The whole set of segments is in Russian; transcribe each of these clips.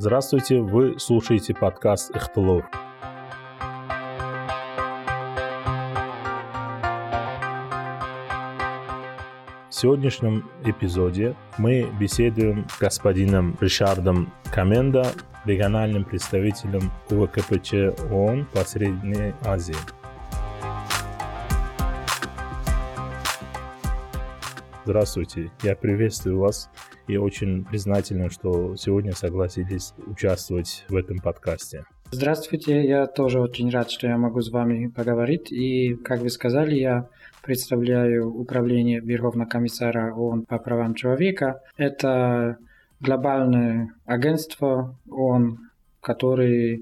Здравствуйте, вы слушаете подкаст «Ихтылов». В сегодняшнем эпизоде мы беседуем с господином Ришардом Каменда, региональным представителем УВКПЧ ООН по Средней Азии. Здравствуйте, я приветствую вас и очень признателен, что сегодня согласились участвовать в этом подкасте. Здравствуйте, я тоже очень рад, что я могу с вами поговорить. И, как вы сказали, я представляю управление Верховного комиссара ООН по правам человека. Это глобальное агентство ООН, которое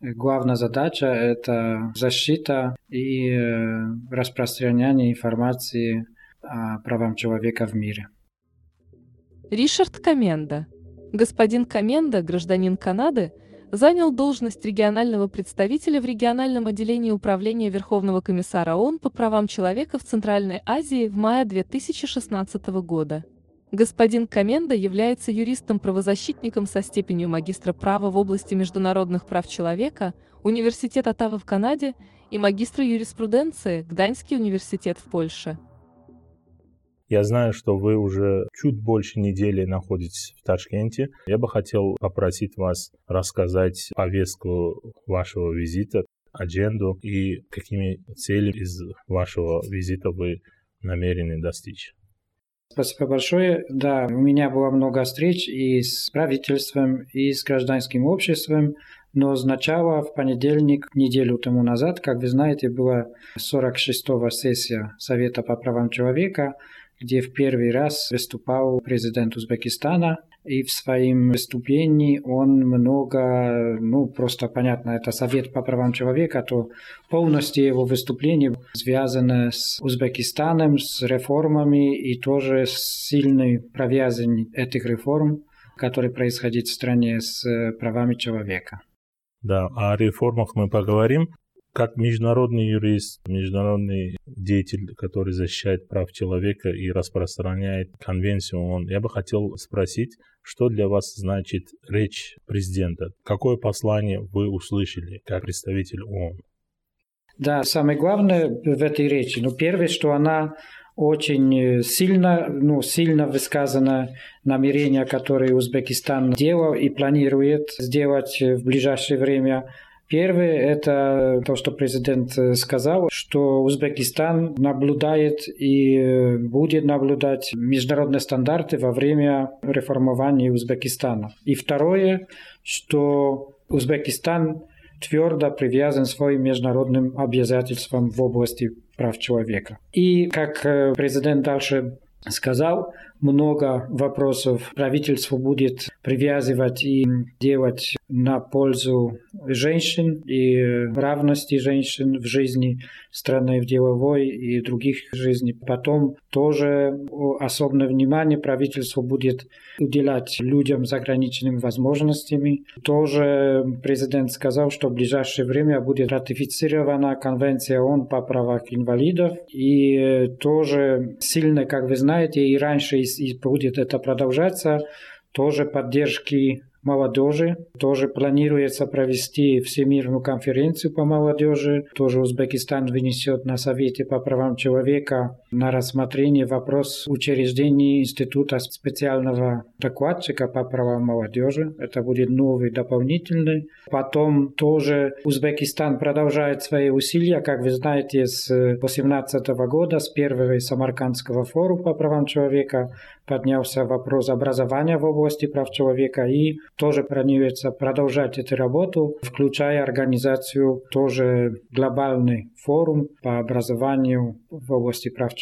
главная задача – это защита и э, распространение информации правам человека в мире. Ришард Каменда. Господин Каменда, гражданин Канады, занял должность регионального представителя в региональном отделении Управления Верховного комиссара ООН по правам человека в Центральной Азии в мае 2016 года. Господин Каменда является юристом-правозащитником со степенью магистра права в области международных прав человека, Университет Оттава в Канаде и магистра юриспруденции, Гданьский университет в Польше. Я знаю, что вы уже чуть больше недели находитесь в Ташкенте. Я бы хотел попросить вас рассказать повестку вашего визита, адженду и какими целями из вашего визита вы намерены достичь. Спасибо большое. Да, у меня было много встреч и с правительством, и с гражданским обществом, но сначала в понедельник, неделю тому назад, как вы знаете, была 46-я сессия Совета по правам человека, где в первый раз выступал президент Узбекистана, и в своем выступлении он много, ну, просто понятно, это Совет по правам человека, то полностью его выступление связано с Узбекистаном, с реформами и тоже с сильной провязанной этих реформ, которые происходят в стране с правами человека. Да, о реформах мы поговорим. Как международный юрист, международный деятель, который защищает прав человека и распространяет конвенцию ООН, я бы хотел спросить, что для вас значит речь президента? Какое послание вы услышали как представитель ООН? Да, самое главное в этой речи, ну, первое, что она очень сильно, ну, сильно высказано намерение, которое Узбекистан делал и планирует сделать в ближайшее время Первое – это то, что президент э, сказал, что Узбекистан наблюдает и э, будет наблюдать международные стандарты во время реформования Узбекистана. И второе, что Узбекистан твердо привязан своим международным обязательствам в области прав человека. И как э, президент дальше сказал, много вопросов правительство будет привязывать и делать на пользу женщин и равности женщин в жизни страны, в деловой и других жизней. Потом тоже особое внимание правительство будет уделять людям с ограниченными возможностями. Тоже президент сказал, что в ближайшее время будет ратифицирована Конвенция ООН по правам инвалидов. И тоже сильно, как вы знаете, и раньше и будет это продолжаться, тоже поддержки молодежи. Тоже планируется провести Всемирную конференцию по молодежи. Тоже Узбекистан вынесет на Совете по правам человека на рассмотрение вопрос учреждения Института специального докладчика по правам молодежи. Это будет новый дополнительный. Потом тоже Узбекистан продолжает свои усилия, как вы знаете, с 2018 года, с первого Самаркандского форума по правам человека поднялся вопрос образования в области прав человека и тоже планируется продолжать эту работу, включая организацию тоже глобальный форум по образованию в области прав человека,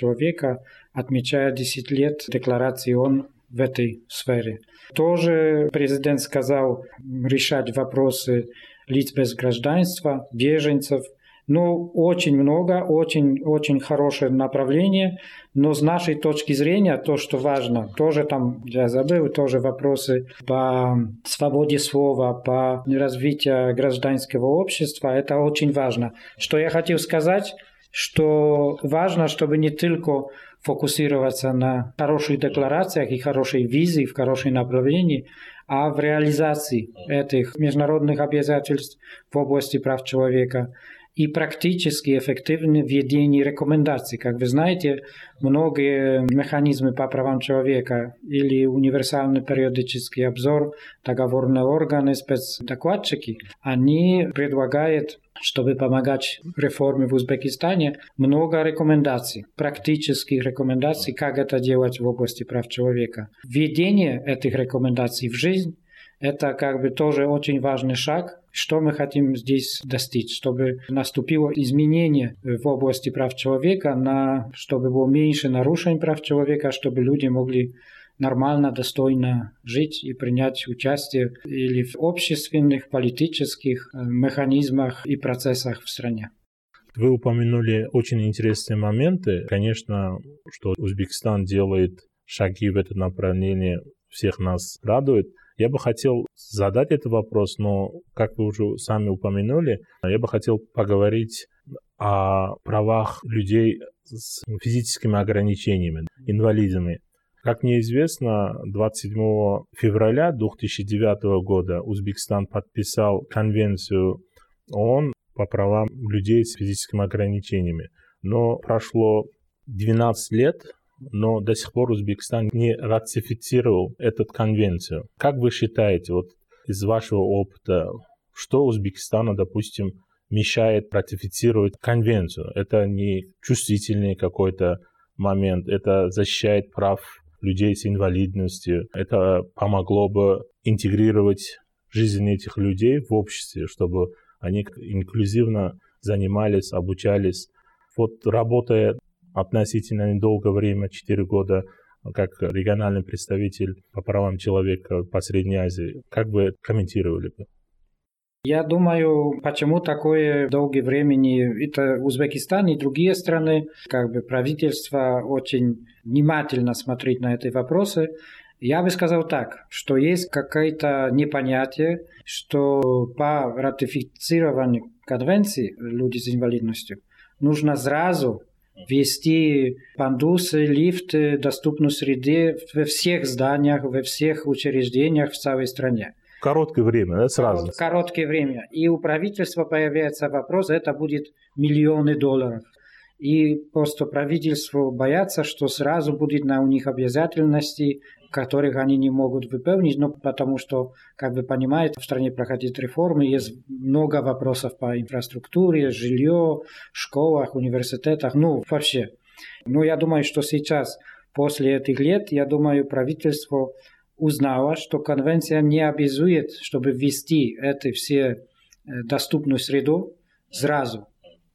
отмечая 10 лет декларации ООН в этой сфере. Тоже президент сказал решать вопросы лиц без гражданства, беженцев – ну, очень много, очень, очень хорошее направление, но с нашей точки зрения, то, что важно, тоже там, я забыл, тоже вопросы по свободе слова, по развитию гражданского общества, это очень важно. Что я хотел сказать, что важно, чтобы не только фокусироваться на хороших декларациях и хорошей визии в хорошем направлении, а в реализации этих международных обязательств в области прав человека и практически эффективное введение рекомендаций. Как вы знаете, многие механизмы по правам человека или универсальный периодический обзор, договорные органы, спецдокладчики, они предлагают чтобы помогать реформе в Узбекистане, много рекомендаций, практических рекомендаций, как это делать в области прав человека. Введение этих рекомендаций в жизнь это как бы тоже очень важный шаг, что мы хотим здесь достичь, чтобы наступило изменение в области прав человека, на, чтобы было меньше нарушений прав человека, чтобы люди могли нормально, достойно жить и принять участие или в общественных, политических э, механизмах и процессах в стране. Вы упомянули очень интересные моменты. Конечно, что Узбекистан делает шаги в это направление, всех нас радует. Я бы хотел задать этот вопрос, но, как вы уже сами упомянули, я бы хотел поговорить о правах людей с физическими ограничениями, инвалидами. Как мне известно, 27 февраля 2009 года Узбекистан подписал конвенцию ООН по правам людей с физическими ограничениями. Но прошло 12 лет но до сих пор Узбекистан не ратифицировал эту конвенцию. Как вы считаете, вот из вашего опыта, что Узбекистану, допустим, мешает ратифицировать конвенцию? Это не чувствительный какой-то момент, это защищает прав людей с инвалидностью, это помогло бы интегрировать жизнь этих людей в обществе, чтобы они инклюзивно занимались, обучались. Вот работая относительно недолгое время, 4 года, как региональный представитель по правам человека по Средней Азии. Как бы комментировали бы? Я думаю, почему такое долгое времени это Узбекистан и другие страны, как бы правительство очень внимательно смотрит на эти вопросы. Я бы сказал так, что есть какое-то непонятие, что по ратифицированию конвенции люди с инвалидностью нужно сразу вести пандусы, лифты, доступность среды во всех зданиях, во всех учреждениях в целой стране. Короткое время, да, сразу? Короткое время. И у правительства появляется вопрос, это будет миллионы долларов. И просто правительство боятся, что сразу будет на у них обязательности которых они не могут выполнить, но потому что, как вы понимаете, в стране проходят реформы, есть много вопросов по инфраструктуре, жилье, школах, университетах, ну, вообще. Но я думаю, что сейчас, после этих лет, я думаю, правительство узнало, что конвенция не обязует, чтобы ввести это все э, доступную среду сразу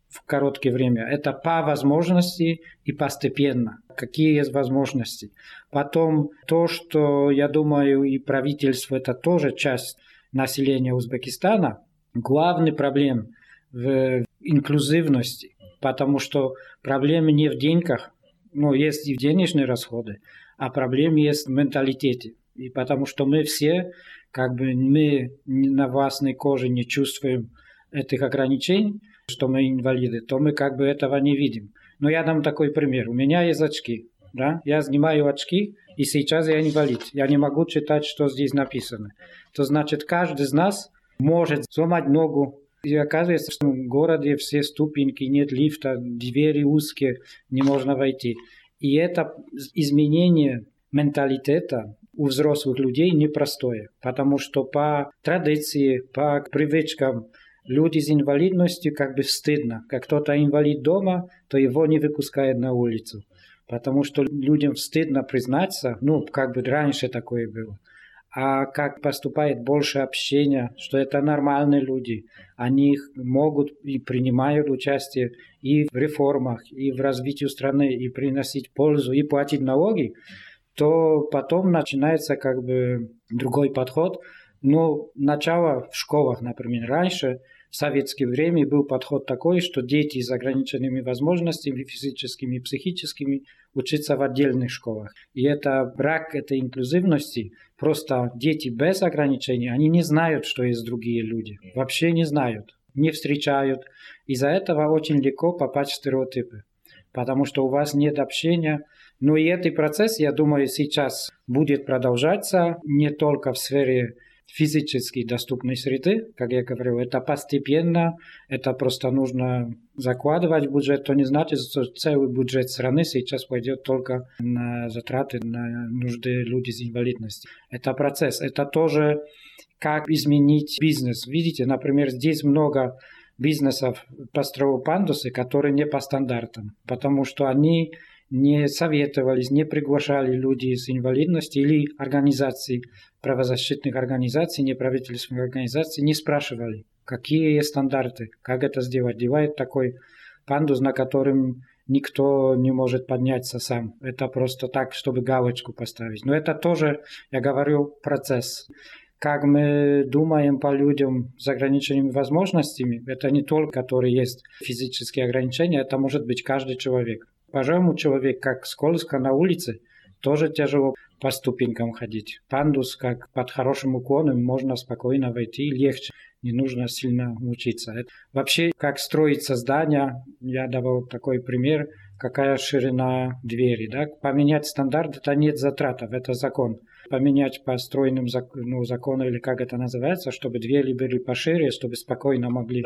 в короткое время. Это по возможности и постепенно. Какие есть возможности. Потом то, что, я думаю, и правительство, это тоже часть населения Узбекистана. Главный проблем в инклюзивности, потому что проблема не в деньгах, ну, есть и денежные расходы, а проблема есть в менталитете. И потому что мы все, как бы мы на властной коже не чувствуем этих ограничений, что мы инвалиды, то мы как бы этого не видим. Но я дам такой пример. У меня есть очки. Да? Я снимаю очки, и сейчас я инвалид. Я не могу читать, что здесь написано. То значит, каждый из нас может сломать ногу. И оказывается, что в городе все ступеньки, нет лифта, двери узкие, не можно войти. И это изменение менталитета у взрослых людей непростое, потому что по традиции, по привычкам люди с инвалидностью как бы стыдно. Как кто-то инвалид дома, то его не выпускают на улицу. Потому что людям стыдно признаться, ну, как бы раньше такое было. А как поступает больше общения, что это нормальные люди. Они могут и принимают участие и в реформах, и в развитии страны, и приносить пользу, и платить налоги, то потом начинается как бы другой подход. Но начало в школах, например, раньше – в советское время был подход такой, что дети с ограниченными возможностями физическими и психическими учатся в отдельных школах. И это брак этой инклюзивности. Просто дети без ограничений, они не знают, что есть другие люди. Вообще не знают, не встречают. Из-за этого очень легко попасть в стереотипы. Потому что у вас нет общения, Но и этот процесс, я думаю, сейчас будет продолжаться не только в сфере физически доступной среды, как я говорил, это постепенно, это просто нужно закладывать в бюджет, то не значит, что целый бюджет страны сейчас пойдет только на затраты на нужды людей с инвалидностью. Это процесс, это тоже как изменить бизнес. Видите, например, здесь много бизнесов построил пандусы, которые не по стандартам, потому что они не советовались, не приглашали люди с инвалидностью или организации, правозащитных организаций, неправительственных организаций, не спрашивали, какие стандарты, как это сделать. Делает такой пандус, на котором никто не может подняться сам. Это просто так, чтобы галочку поставить. Но это тоже, я говорю, процесс. Как мы думаем по людям с ограниченными возможностями, это не только, которые есть физические ограничения, это может быть каждый человек. Пожалуй, человек, как скользко на улице, тоже тяжело по ступенькам ходить. Пандус, как под хорошим уклоном, можно спокойно войти, легче, не нужно сильно мучиться. Вообще, как строится здание, я давал такой пример, какая ширина двери. Да? Поменять стандарт, это нет затратов, это закон. Поменять по стройным ну, закону, или как это называется, чтобы двери были пошире, чтобы спокойно могли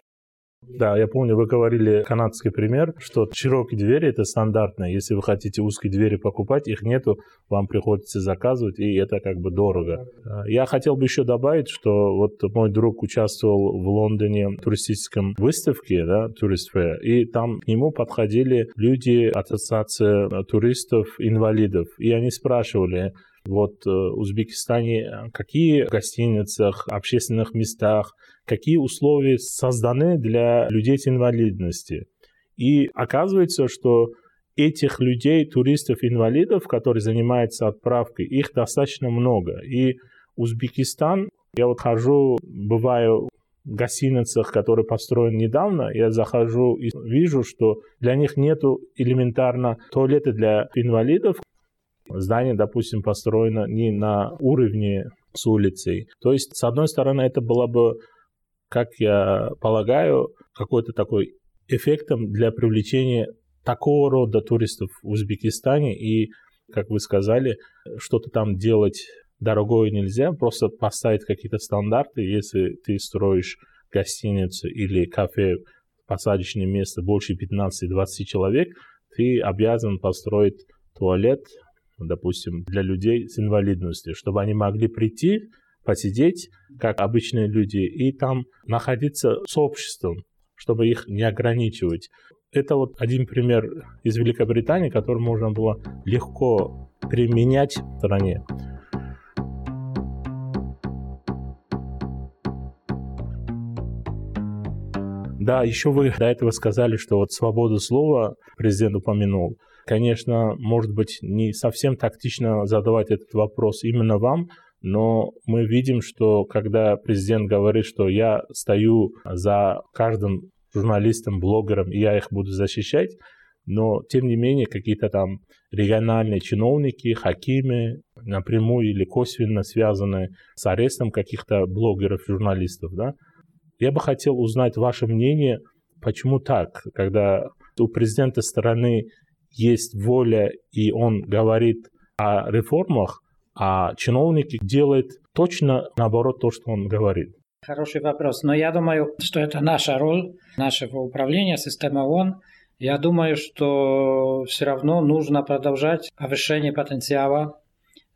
да, я помню, вы говорили канадский пример, что широкие двери это стандартно. Если вы хотите узкие двери покупать, их нету, вам приходится заказывать, и это как бы дорого. Я хотел бы еще добавить, что вот мой друг участвовал в Лондоне в туристическом выставке, да, Tourist Fair, и там к нему подходили люди ассоциации туристов-инвалидов, и они спрашивали, вот э, в Узбекистане какие гостиницах, общественных местах какие условия созданы для людей с инвалидностью. И оказывается, что этих людей, туристов-инвалидов, которые занимаются отправкой, их достаточно много. И Узбекистан, я вот хожу, бываю в гостиницах, которые построены недавно, я захожу и вижу, что для них нету элементарно туалета для инвалидов. Здание, допустим, построено не на уровне с улицей. То есть, с одной стороны, это было бы как я полагаю, какой-то такой эффектом для привлечения такого рода туристов в Узбекистане. И, как вы сказали, что-то там делать дорогое нельзя, просто поставить какие-то стандарты. Если ты строишь гостиницу или кафе, посадочное место больше 15-20 человек, ты обязан построить туалет, допустим, для людей с инвалидностью, чтобы они могли прийти, посидеть, как обычные люди, и там находиться с обществом, чтобы их не ограничивать. Это вот один пример из Великобритании, который можно было легко применять в стране. Да, еще вы до этого сказали, что вот свободу слова президент упомянул. Конечно, может быть, не совсем тактично задавать этот вопрос именно вам, но мы видим, что когда президент говорит, что я стою за каждым журналистом, блогером, и я их буду защищать, но тем не менее какие-то там региональные чиновники, хакимы, напрямую или косвенно связаны с арестом каких-то блогеров, журналистов, да. Я бы хотел узнать ваше мнение, почему так, когда у президента страны есть воля, и он говорит о реформах, а чиновник делает точно наоборот то, что он говорит. Хороший вопрос. Но я думаю, что это наша роль, нашего управления, системы ООН. Я думаю, что все равно нужно продолжать повышение потенциала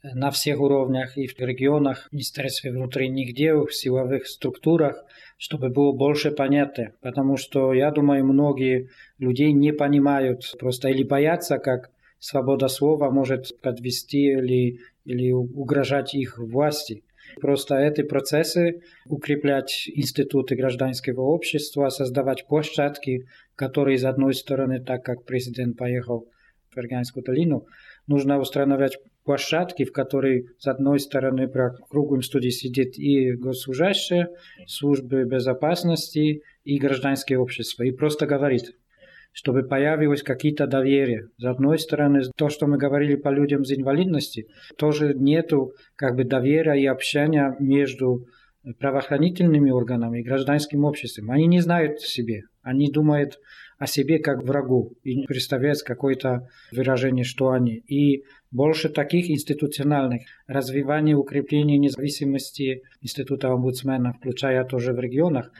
на всех уровнях и в регионах, в Министерстве внутренних дел, в силовых структурах, чтобы было больше понятно. Потому что, я думаю, многие людей не понимают просто или боятся, как свобода слова может подвести или или угрожать их власти. Просто эти процессы укреплять институты гражданского общества, создавать площадки, которые, с одной стороны, так как президент поехал в Ферганскую долину, нужно устанавливать площадки, в которой, с одной стороны, про круглым студии сидит и госслужащие, службы безопасности, и гражданское общество, и просто говорит, чтобы появилось какие-то доверие. С одной стороны, то, что мы говорили по людям с инвалидностью, тоже нету как бы доверия и общения между правоохранительными органами и гражданским обществом. Они не знают себе. Они думают, о себе как врагу и представлять какое-то выражение, что они. И больше таких институциональных развивания, укрепления независимости института омбудсмена, включая тоже в регионах,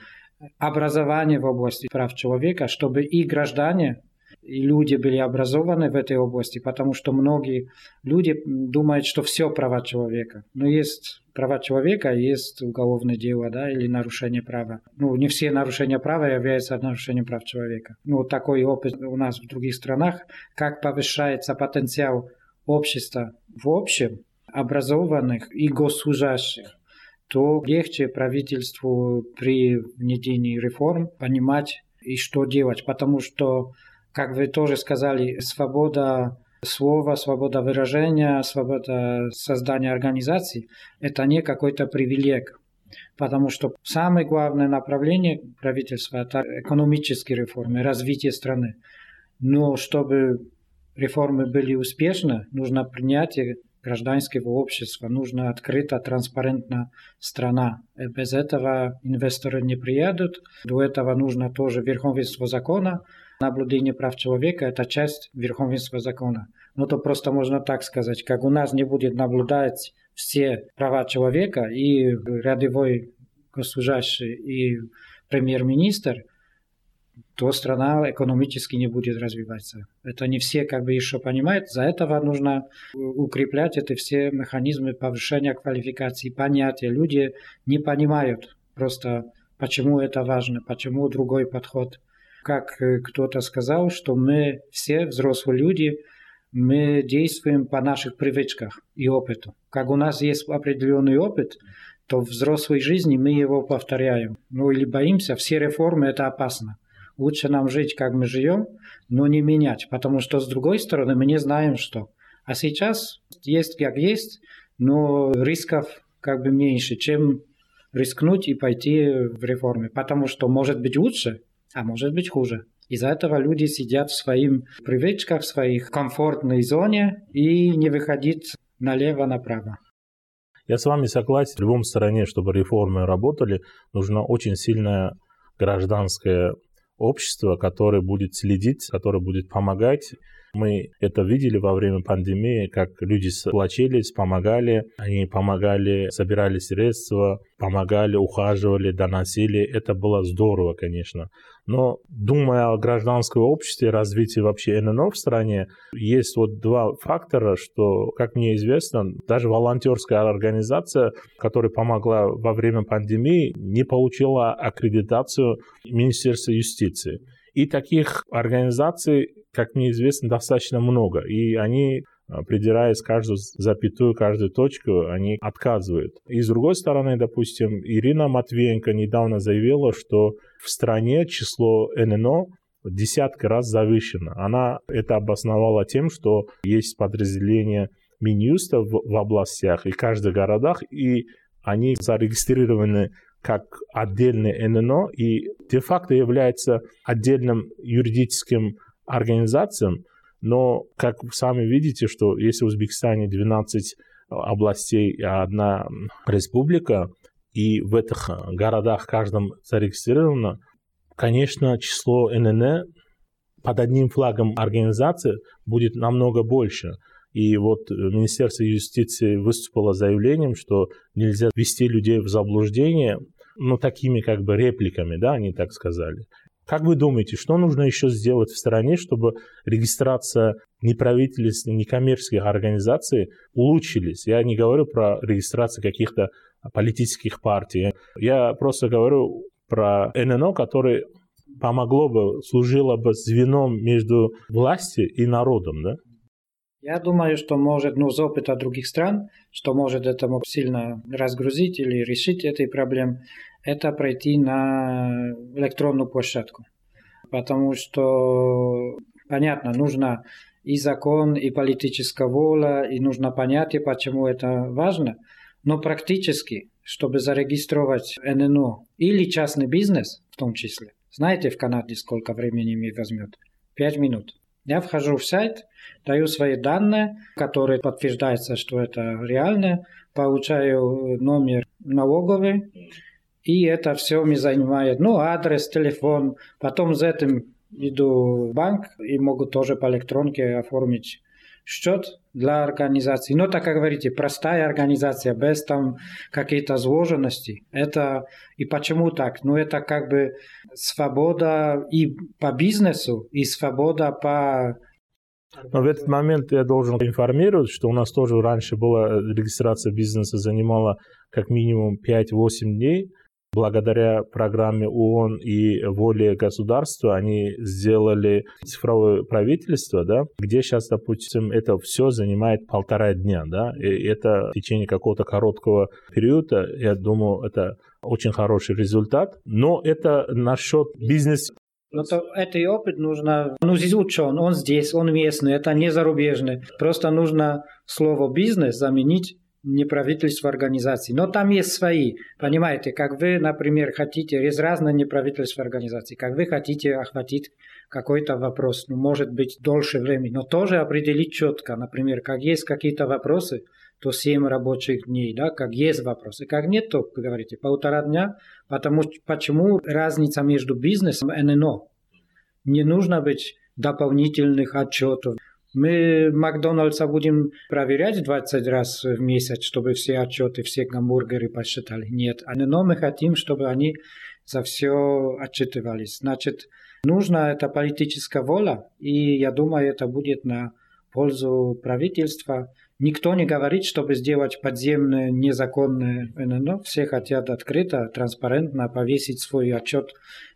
образование в области прав человека, чтобы и граждане и люди были образованы в этой области, потому что многие люди думают, что все права человека. Но есть права человека, есть уголовное дело, да, или нарушение права. Ну, не все нарушения права являются нарушением прав человека. Ну, такой опыт у нас в других странах, как повышается потенциал общества в общем, образованных и госслужащих то легче правительству при внедрении реформ понимать и что делать, потому что как вы тоже сказали, свобода слова, свобода выражения, свобода создания организаций – это не какой-то привилег. Потому что самое главное направление правительства – это экономические реформы, развитие страны. Но чтобы реформы были успешны, нужно принятие гражданского общества, нужно открыто, транспарентно страна. Без этого инвесторы не приедут. До этого нужно тоже верховенство закона – наблюдение прав человека – это часть верховенства закона. Ну, то просто можно так сказать, как у нас не будет наблюдать все права человека, и рядовой госслужащий, и премьер-министр, то страна экономически не будет развиваться. Это не все как бы еще понимают. За этого нужно укреплять эти все механизмы повышения квалификации, понятия. Люди не понимают просто, почему это важно, почему другой подход – как кто-то сказал, что мы все взрослые люди, мы действуем по наших привычках и опыту. Как у нас есть определенный опыт, то в взрослой жизни мы его повторяем. Ну или боимся, все реформы это опасно. Лучше нам жить, как мы живем, но не менять, потому что с другой стороны мы не знаем, что. А сейчас есть как есть, но рисков как бы меньше, чем рискнуть и пойти в реформы, потому что может быть лучше, а может быть хуже. Из-за этого люди сидят в своих привычках, в своих комфортной зоне и не выходят налево-направо. Я с вами согласен. В любом стороне, чтобы реформы работали, нужно очень сильное гражданское общество, которое будет следить, которое будет помогать мы это видели во время пандемии, как люди сплочились, помогали, они помогали, собирали средства, помогали, ухаживали, доносили. Это было здорово, конечно. Но думая о гражданском обществе, развитии вообще ННО в стране, есть вот два фактора, что, как мне известно, даже волонтерская организация, которая помогла во время пандемии, не получила аккредитацию Министерства юстиции. И таких организаций как мне известно, достаточно много. И они а, придираясь каждую запятую, каждую точку, они отказывают. И с другой стороны, допустим, Ирина Матвеенко недавно заявила, что в стране число ННО десятки раз завышено. Она это обосновала тем, что есть подразделения Минюста в, в областях и каждых городах, и они зарегистрированы как отдельный ННО и де-факто является отдельным юридическим организациям, но, как вы сами видите, что если в Узбекистане 12 областей и одна республика, и в этих городах каждом зарегистрировано, конечно, число НН под одним флагом организации будет намного больше. И вот Министерство юстиции выступило заявлением, что нельзя ввести людей в заблуждение, ну, такими как бы репликами, да, они так сказали. Как вы думаете, что нужно еще сделать в стране, чтобы регистрация неправительственных, некоммерческих организаций улучшились? Я не говорю про регистрацию каких-то политических партий. Я просто говорю про ННО, который помогло бы, служило бы звеном между властью и народом, да? Я думаю, что может, ну, с опыта других стран, что может этому сильно разгрузить или решить этой проблемы, это пройти на электронную площадку. Потому что, понятно, нужно и закон, и политическая воля, и нужно понятие, почему это важно. Но практически, чтобы зарегистрировать ННО или частный бизнес в том числе, знаете в Канаде сколько времени мне возьмет? Пять минут. Я вхожу в сайт, даю свои данные, которые подтверждаются, что это реально, получаю номер налоговый, и это все мне занимает, ну, адрес, телефон. Потом с этим иду в банк и могу тоже по электронке оформить счет для организации. Но, так как говорите, простая организация, без там каких-то сложностей. Это и почему так? Ну, это как бы свобода и по бизнесу, и свобода по но в этот момент я должен информировать, что у нас тоже раньше была регистрация бизнеса занимала как минимум 5-8 дней, Благодаря программе ООН и воле государства они сделали цифровое правительство, да, где сейчас, допустим, это все занимает полтора дня, да, и это в течение какого-то короткого периода, я думаю, это очень хороший результат, но это насчет бизнеса но то, этот опыт нужно, ну, изучен, он здесь, он местный, это не зарубежный. Просто нужно слово «бизнес» заменить неправительство организаций. Но там есть свои. Понимаете, как вы, например, хотите, есть разные неправительства организации, как вы хотите охватить какой-то вопрос, ну, может быть, дольше времени, но тоже определить четко, например, как есть какие-то вопросы, то 7 рабочих дней, да, как есть вопросы. Как нет, то, вы говорите, полтора дня, потому почему разница между бизнесом и ННО? Не нужно быть дополнительных отчетов. Мы Макдональдса будем проверять 20 раз в месяц, чтобы все отчеты, все гамбургеры посчитали. Нет. Но мы хотим, чтобы они за все отчитывались. Значит, нужна эта политическая воля, и я думаю, это будет на пользу правительства. Никто не говорит, чтобы сделать подземное, незаконное ННО. Все хотят открыто, транспарентно повесить свой отчет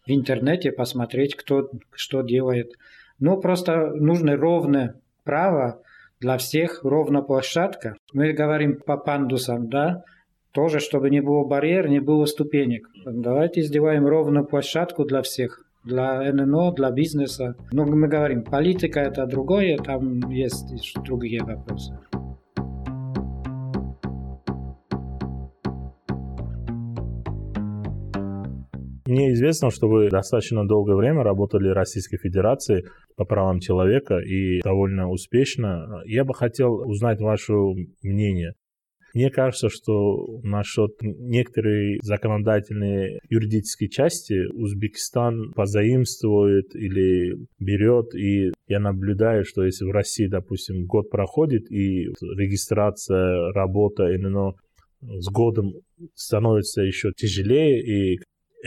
в интернете, посмотреть, кто что делает. Но просто нужно ровно право для всех ровно площадка. Мы говорим по пандусам, да, тоже, чтобы не было барьер, не было ступенек. Давайте сделаем ровную площадку для всех для ННО, для бизнеса. Но мы говорим, политика это другое, там есть другие вопросы. Мне известно, что вы достаточно долгое время работали в Российской Федерации по правам человека и довольно успешно. Я бы хотел узнать ваше мнение. Мне кажется, что насчет некоторой законодательной юридической части Узбекистан позаимствует или берет, и я наблюдаю, что если в России, допустим, год проходит, и регистрация, работа ННО с годом становится еще тяжелее, и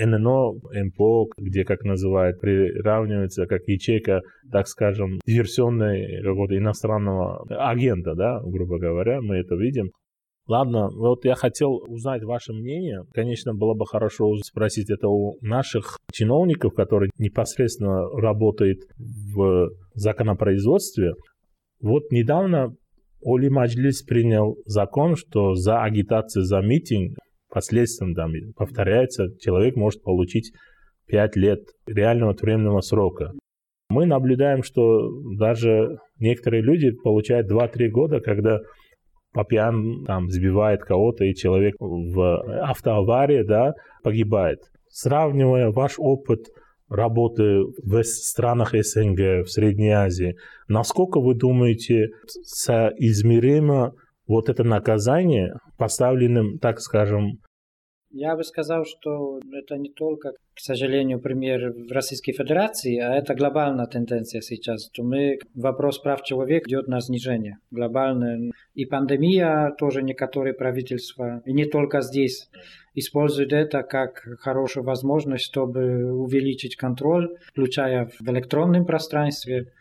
ННО, МПО, где, как называют, приравнивается как ячейка, так скажем, диверсионной какого-то иностранного агента, да, грубо говоря, мы это видим. Ладно, вот я хотел узнать ваше мнение. Конечно, было бы хорошо спросить это у наших чиновников, которые непосредственно работают в законопроизводстве. Вот недавно Оли Маджлис принял закон, что за агитацию за митинг последствиям там, повторяется, человек может получить 5 лет реального тюремного срока. Мы наблюдаем, что даже некоторые люди получают 2-3 года, когда по пьян там сбивает кого-то, и человек в автоаварии да, погибает. Сравнивая ваш опыт работы в странах СНГ, в Средней Азии, насколько вы думаете, соизмеримо вот это наказание поставленным, так скажем, я бы сказал, что это не только, к сожалению, пример в Российской Федерации, а это глобальная тенденция сейчас. То мы, вопрос прав человека идет на снижение глобальное. И пандемия тоже некоторые правительства, и не только здесь, используют это как хорошую возможность, чтобы увеличить контроль, включая в электронном пространстве.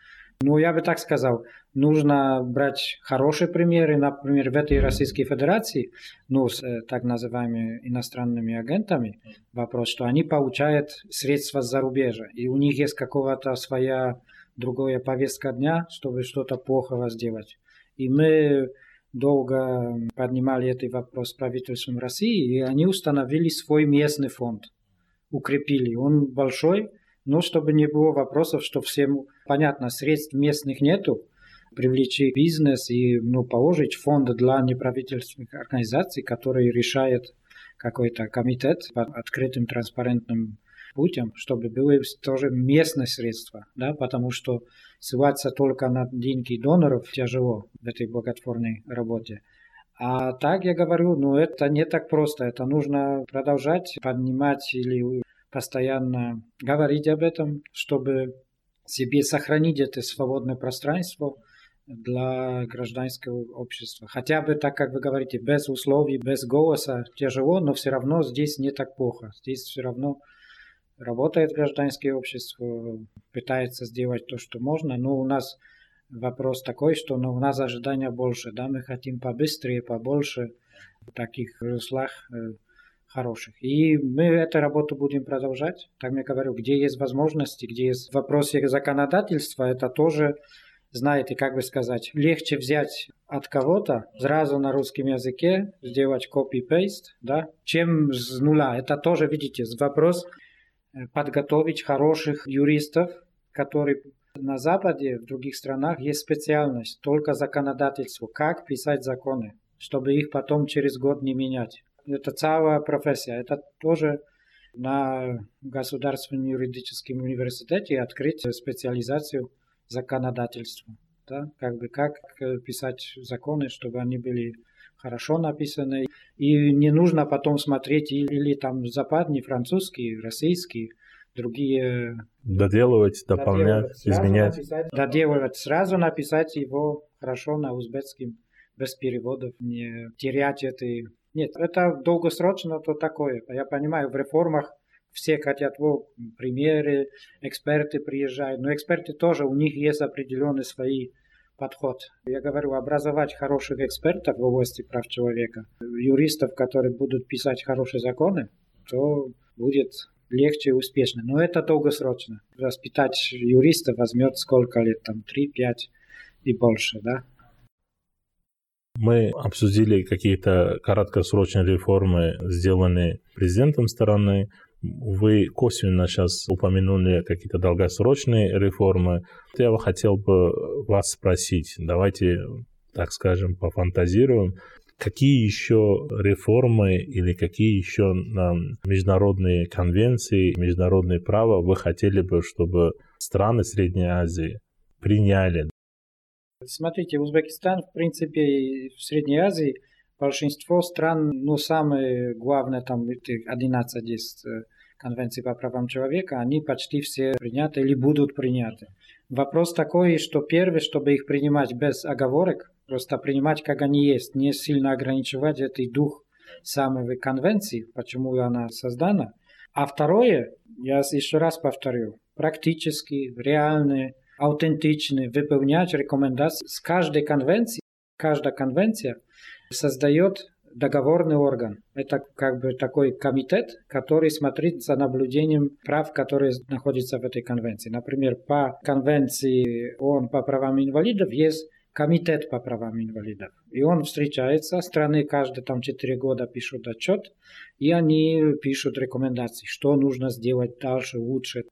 Ну, я бы так сказал, нужно брать хорошие примеры, например, в этой Российской Федерации, ну, с э, так называемыми иностранными агентами, вопрос, что они получают средства с зарубежья, и у них есть какого-то своя другая повестка дня, чтобы что-то плохого сделать. И мы долго поднимали этот вопрос с правительством России, и они установили свой местный фонд, укрепили. Он большой, но чтобы не было вопросов, что всем понятно, средств местных нету, привлечь бизнес и ну, положить фонд для неправительственных организаций, которые решают какой-то комитет под открытым транспарентным путем, чтобы были тоже местные средства, да, потому что ссылаться только на деньги доноров тяжело в этой благотворной работе. А так я говорю, ну это не так просто, это нужно продолжать поднимать или постоянно говорить об этом, чтобы себе сохранить это свободное пространство для гражданского общества. Хотя бы так, как вы говорите, без условий, без голоса тяжело, но все равно здесь не так плохо. Здесь все равно работает гражданское общество, пытается сделать то, что можно, но у нас вопрос такой, что ну, у нас ожидания больше, да, мы хотим побыстрее, побольше таких руслах э, хороших. И мы эту работу будем продолжать. Так я говорю, где есть возможности, где есть вопросы законодательства, это тоже, знаете, как бы сказать, легче взять от кого-то сразу на русском языке, сделать copy-paste, да, чем с нуля. Это тоже, видите, вопрос э, подготовить хороших юристов, которые на Западе, в других странах есть специальность, только законодательство, как писать законы, чтобы их потом через год не менять. Это целая профессия. Это тоже на Государственном юридическом университете открыть специализацию законодательства. Да? Как бы как писать законы, чтобы они были хорошо написаны. И не нужно потом смотреть или, или там западный, французский, российский, другие... Доделывать, дополнять, доделывать, изменять. Написать, доделывать, сразу написать его хорошо на узбекском, без переводов, не терять этой нет, это долгосрочно то такое. Я понимаю, в реформах все хотят, вот, примеры, эксперты приезжают, но эксперты тоже, у них есть определенный свои подход. Я говорю, образовать хороших экспертов в области прав человека, юристов, которые будут писать хорошие законы, то будет легче и успешно. Но это долгосрочно. Воспитать юриста возьмет сколько лет, там, 3-5 и больше, да. Мы обсудили какие-то краткосрочные реформы, сделанные президентом страны. Вы косвенно сейчас упомянули какие-то долгосрочные реформы. Я бы хотел бы вас спросить, давайте, так скажем, пофантазируем, какие еще реформы или какие еще международные конвенции, международное право вы хотели бы, чтобы страны Средней Азии приняли Смотрите, Узбекистан, в принципе, в Средней Азии большинство стран, ну, самые главные, там, 11 есть э, конвенций по правам человека, они почти все приняты или будут приняты. Вопрос такой, что первое, чтобы их принимать без оговорок, просто принимать, как они есть, не сильно ограничивать этот дух самой конвенции, почему она создана. А второе, я еще раз повторю, практически, реальные аутентичны, выполнять рекомендации. С каждой конвенции, каждая конвенция создает договорный орган. Это как бы такой комитет, который смотрит за наблюдением прав, которые находятся в этой конвенции. Например, по конвенции ООН по правам инвалидов есть комитет по правам инвалидов. И он встречается, страны каждые там 4 года пишут отчет, и они пишут рекомендации, что нужно сделать дальше, лучше.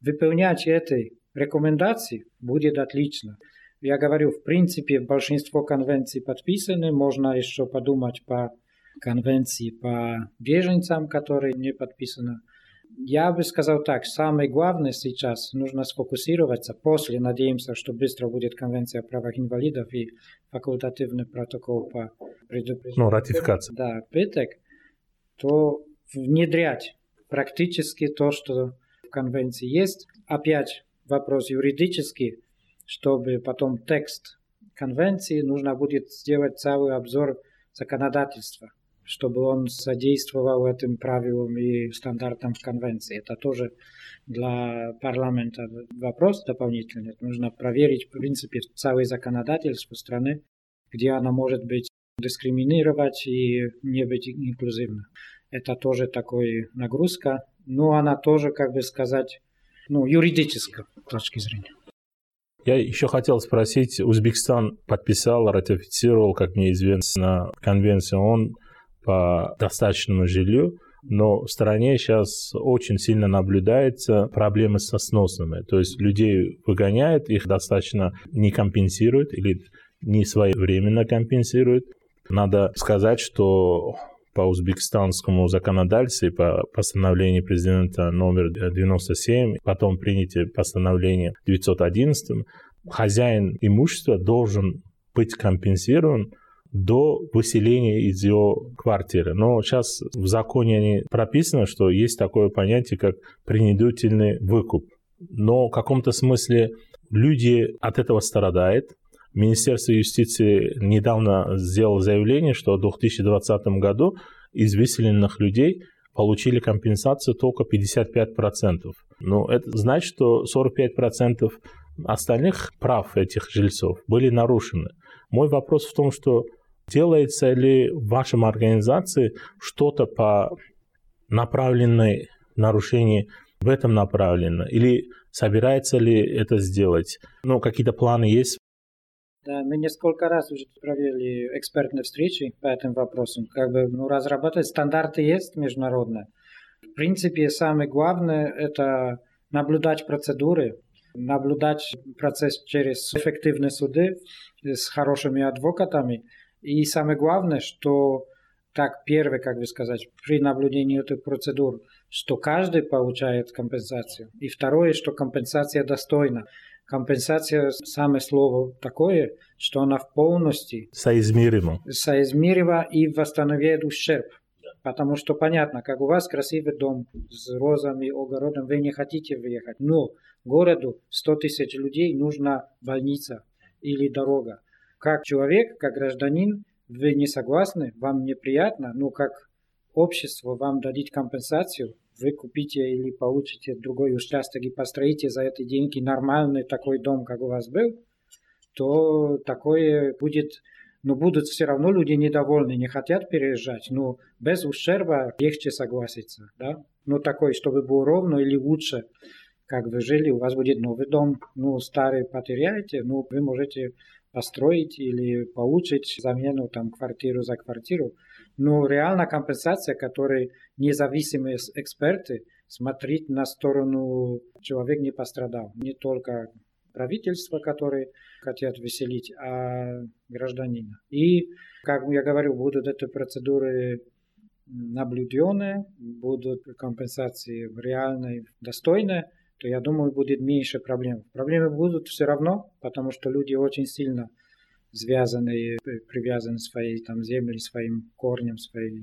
Выполнять этой рекомендаций будет отлично. Я говорю, в принципе, большинство конвенций подписаны. Можно еще подумать по конвенции по беженцам, которые не подписаны. Я бы сказал так, самое главное сейчас нужно сфокусироваться. После, надеемся, что быстро будет конвенция о правах инвалидов и факультативный протокол по предупреждению. Ну, ратификация. Да, пыток, то внедрять практически то, что в конвенции есть. Опять вопрос юридический, чтобы потом текст конвенции нужно будет сделать целый обзор законодательства, чтобы он содействовал этим правилам и стандартам в конвенции. Это тоже для парламента вопрос дополнительный. Нужно проверить, в принципе, целое законодательство страны, где она может быть дискриминировать и не быть инклюзивна. Это тоже такой нагрузка, но она тоже, как бы сказать, ну, юридической точки зрения. Я еще хотел спросить, Узбекистан подписал, ратифицировал, как мне известно, конвенцию ООН по достаточному жилью, но в стране сейчас очень сильно наблюдается проблемы со сносами. То есть людей выгоняют, их достаточно не компенсируют или не своевременно компенсируют. Надо сказать, что по узбекистанскому законодательству, по постановлению президента номер 97, потом принятие постановление 911, хозяин имущества должен быть компенсирован до выселения из его квартиры. Но сейчас в законе не прописано, что есть такое понятие, как принудительный выкуп. но в каком-то смысле люди от этого страдают. Министерство юстиции недавно сделало заявление, что в 2020 году из выселенных людей получили компенсацию только 55%. Ну, это значит, что 45% остальных прав этих жильцов были нарушены. Мой вопрос в том, что делается ли в вашем организации что-то по направленной нарушению в этом направлено? Или собирается ли это сделать? Ну, какие-то планы есть? Да, мы несколько раз уже провели экспертные встречи по этим вопросам. Как бы ну, разрабатывать стандарты есть международные. В принципе, самое главное – это наблюдать процедуры, наблюдать процесс через эффективные суды с хорошими адвокатами. И самое главное, что так, первое, как бы сказать, при наблюдении этих процедур, что каждый получает компенсацию. И второе, что компенсация достойна. Компенсация, самое слово такое, что она в полности соизмерима, соизмерима и восстановит ущерб. Потому что понятно, как у вас красивый дом с розами, огородом, вы не хотите выехать. Но городу 100 тысяч людей нужна больница или дорога. Как человек, как гражданин, вы не согласны, вам неприятно, но как общество вам дадит компенсацию, вы купите или получите другой участок и построите за эти деньги нормальный такой дом, как у вас был, то такое будет, но будут все равно люди недовольны, не хотят переезжать, но без ущерба легче согласиться, да? Ну, такой, чтобы было ровно или лучше, как вы жили, у вас будет новый дом, ну, старый потеряете, ну, вы можете построить или получить замену там квартиру за квартиру. Но реально компенсация, которой независимые эксперты смотреть на сторону человек не пострадал. Не только правительство, которые хотят веселить, а гражданина. И, как я говорю, будут эти процедуры наблюденные, будут компенсации реальные, достойные, то я думаю, будет меньше проблем. Проблемы будут все равно, потому что люди очень сильно связаны, привязаны своей там землей, своим корнем, своей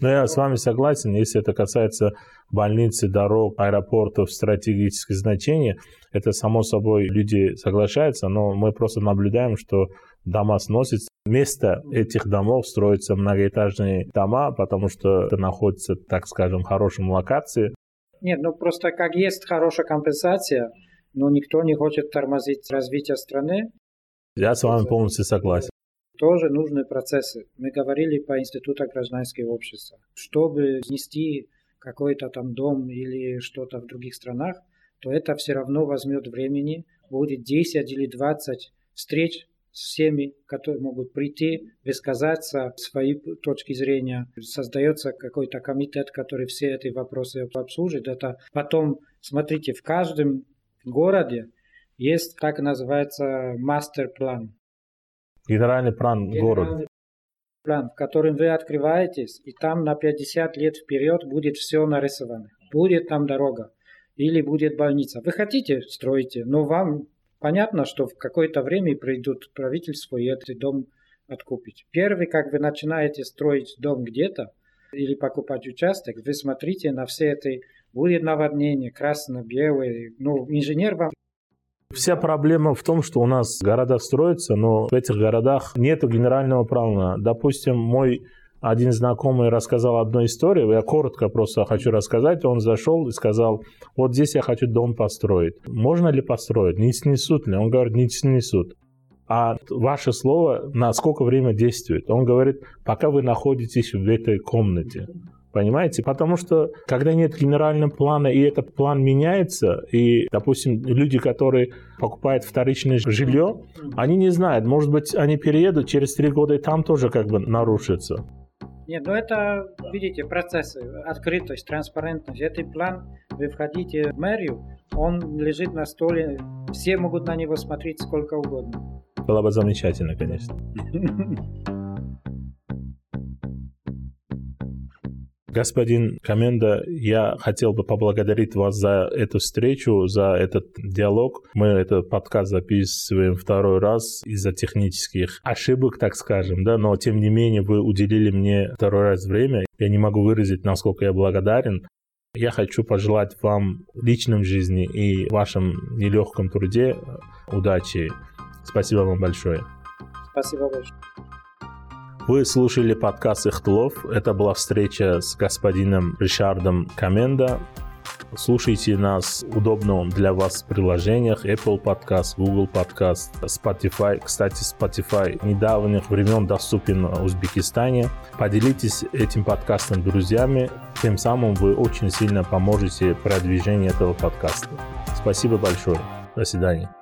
ну, я с вами согласен, если это касается больницы, дорог, аэропортов, стратегических значений, это само собой люди соглашаются, но мы просто наблюдаем, что дома сносятся. Вместо этих домов строятся многоэтажные дома, потому что это находится, так скажем, в хорошем локации. Нет, ну просто как есть хорошая компенсация, но никто не хочет тормозить развитие страны. Я с вами полностью согласен. Тоже нужны процессы. Мы говорили по Институту гражданского общества. Чтобы снести какой-то там дом или что-то в других странах, то это все равно возьмет времени. Будет 10 или 20 встреч с всеми, которые могут прийти, высказаться свои точки зрения. Создается какой-то комитет, который все эти вопросы обслужит. Это потом, смотрите, в каждом городе есть так называется мастер-план. Генеральный план города. План, в котором вы открываетесь, и там на 50 лет вперед будет все нарисовано. Будет там дорога или будет больница. Вы хотите, строите, но вам Понятно, что в какое-то время придут правительство и этот дом откупить. Первый, как вы начинаете строить дом где-то или покупать участок, вы смотрите на все это, будет наводнение, красно-белое. Ну, инженер вам Вся проблема в том, что у нас города строятся, но в этих городах нет генерального плана. Допустим, мой один знакомый рассказал одну историю, я коротко просто хочу рассказать. Он зашел и сказал, вот здесь я хочу дом построить. Можно ли построить? Не снесут ли? Он говорит, не снесут. А ваше слово на сколько время действует? Он говорит, пока вы находитесь в этой комнате. Понимаете? Потому что когда нет генерального плана, и этот план меняется, и, допустим, люди, которые покупают вторичное жилье, они не знают, может быть, они переедут через три года, и там тоже как бы нарушится. Нет, ну это, видите, процессы, открытость, транспарентность. Этот план, вы входите в мэрию, он лежит на столе, все могут на него смотреть сколько угодно. Было бы замечательно, конечно. Господин Коменда, я хотел бы поблагодарить вас за эту встречу, за этот диалог. Мы этот подкаст записываем второй раз из-за технических ошибок, так скажем, да, но тем не менее вы уделили мне второй раз время. Я не могу выразить, насколько я благодарен. Я хочу пожелать вам в личном жизни и вашем нелегком труде удачи. Спасибо вам большое. Спасибо большое. Вы слушали подкаст «Ихтлов». Это была встреча с господином Ришардом Каменда. Слушайте нас в для вас приложениях Apple Podcast, Google Podcast, Spotify. Кстати, Spotify недавних времен доступен в Узбекистане. Поделитесь этим подкастом с друзьями. Тем самым вы очень сильно поможете продвижению этого подкаста. Спасибо большое. До свидания.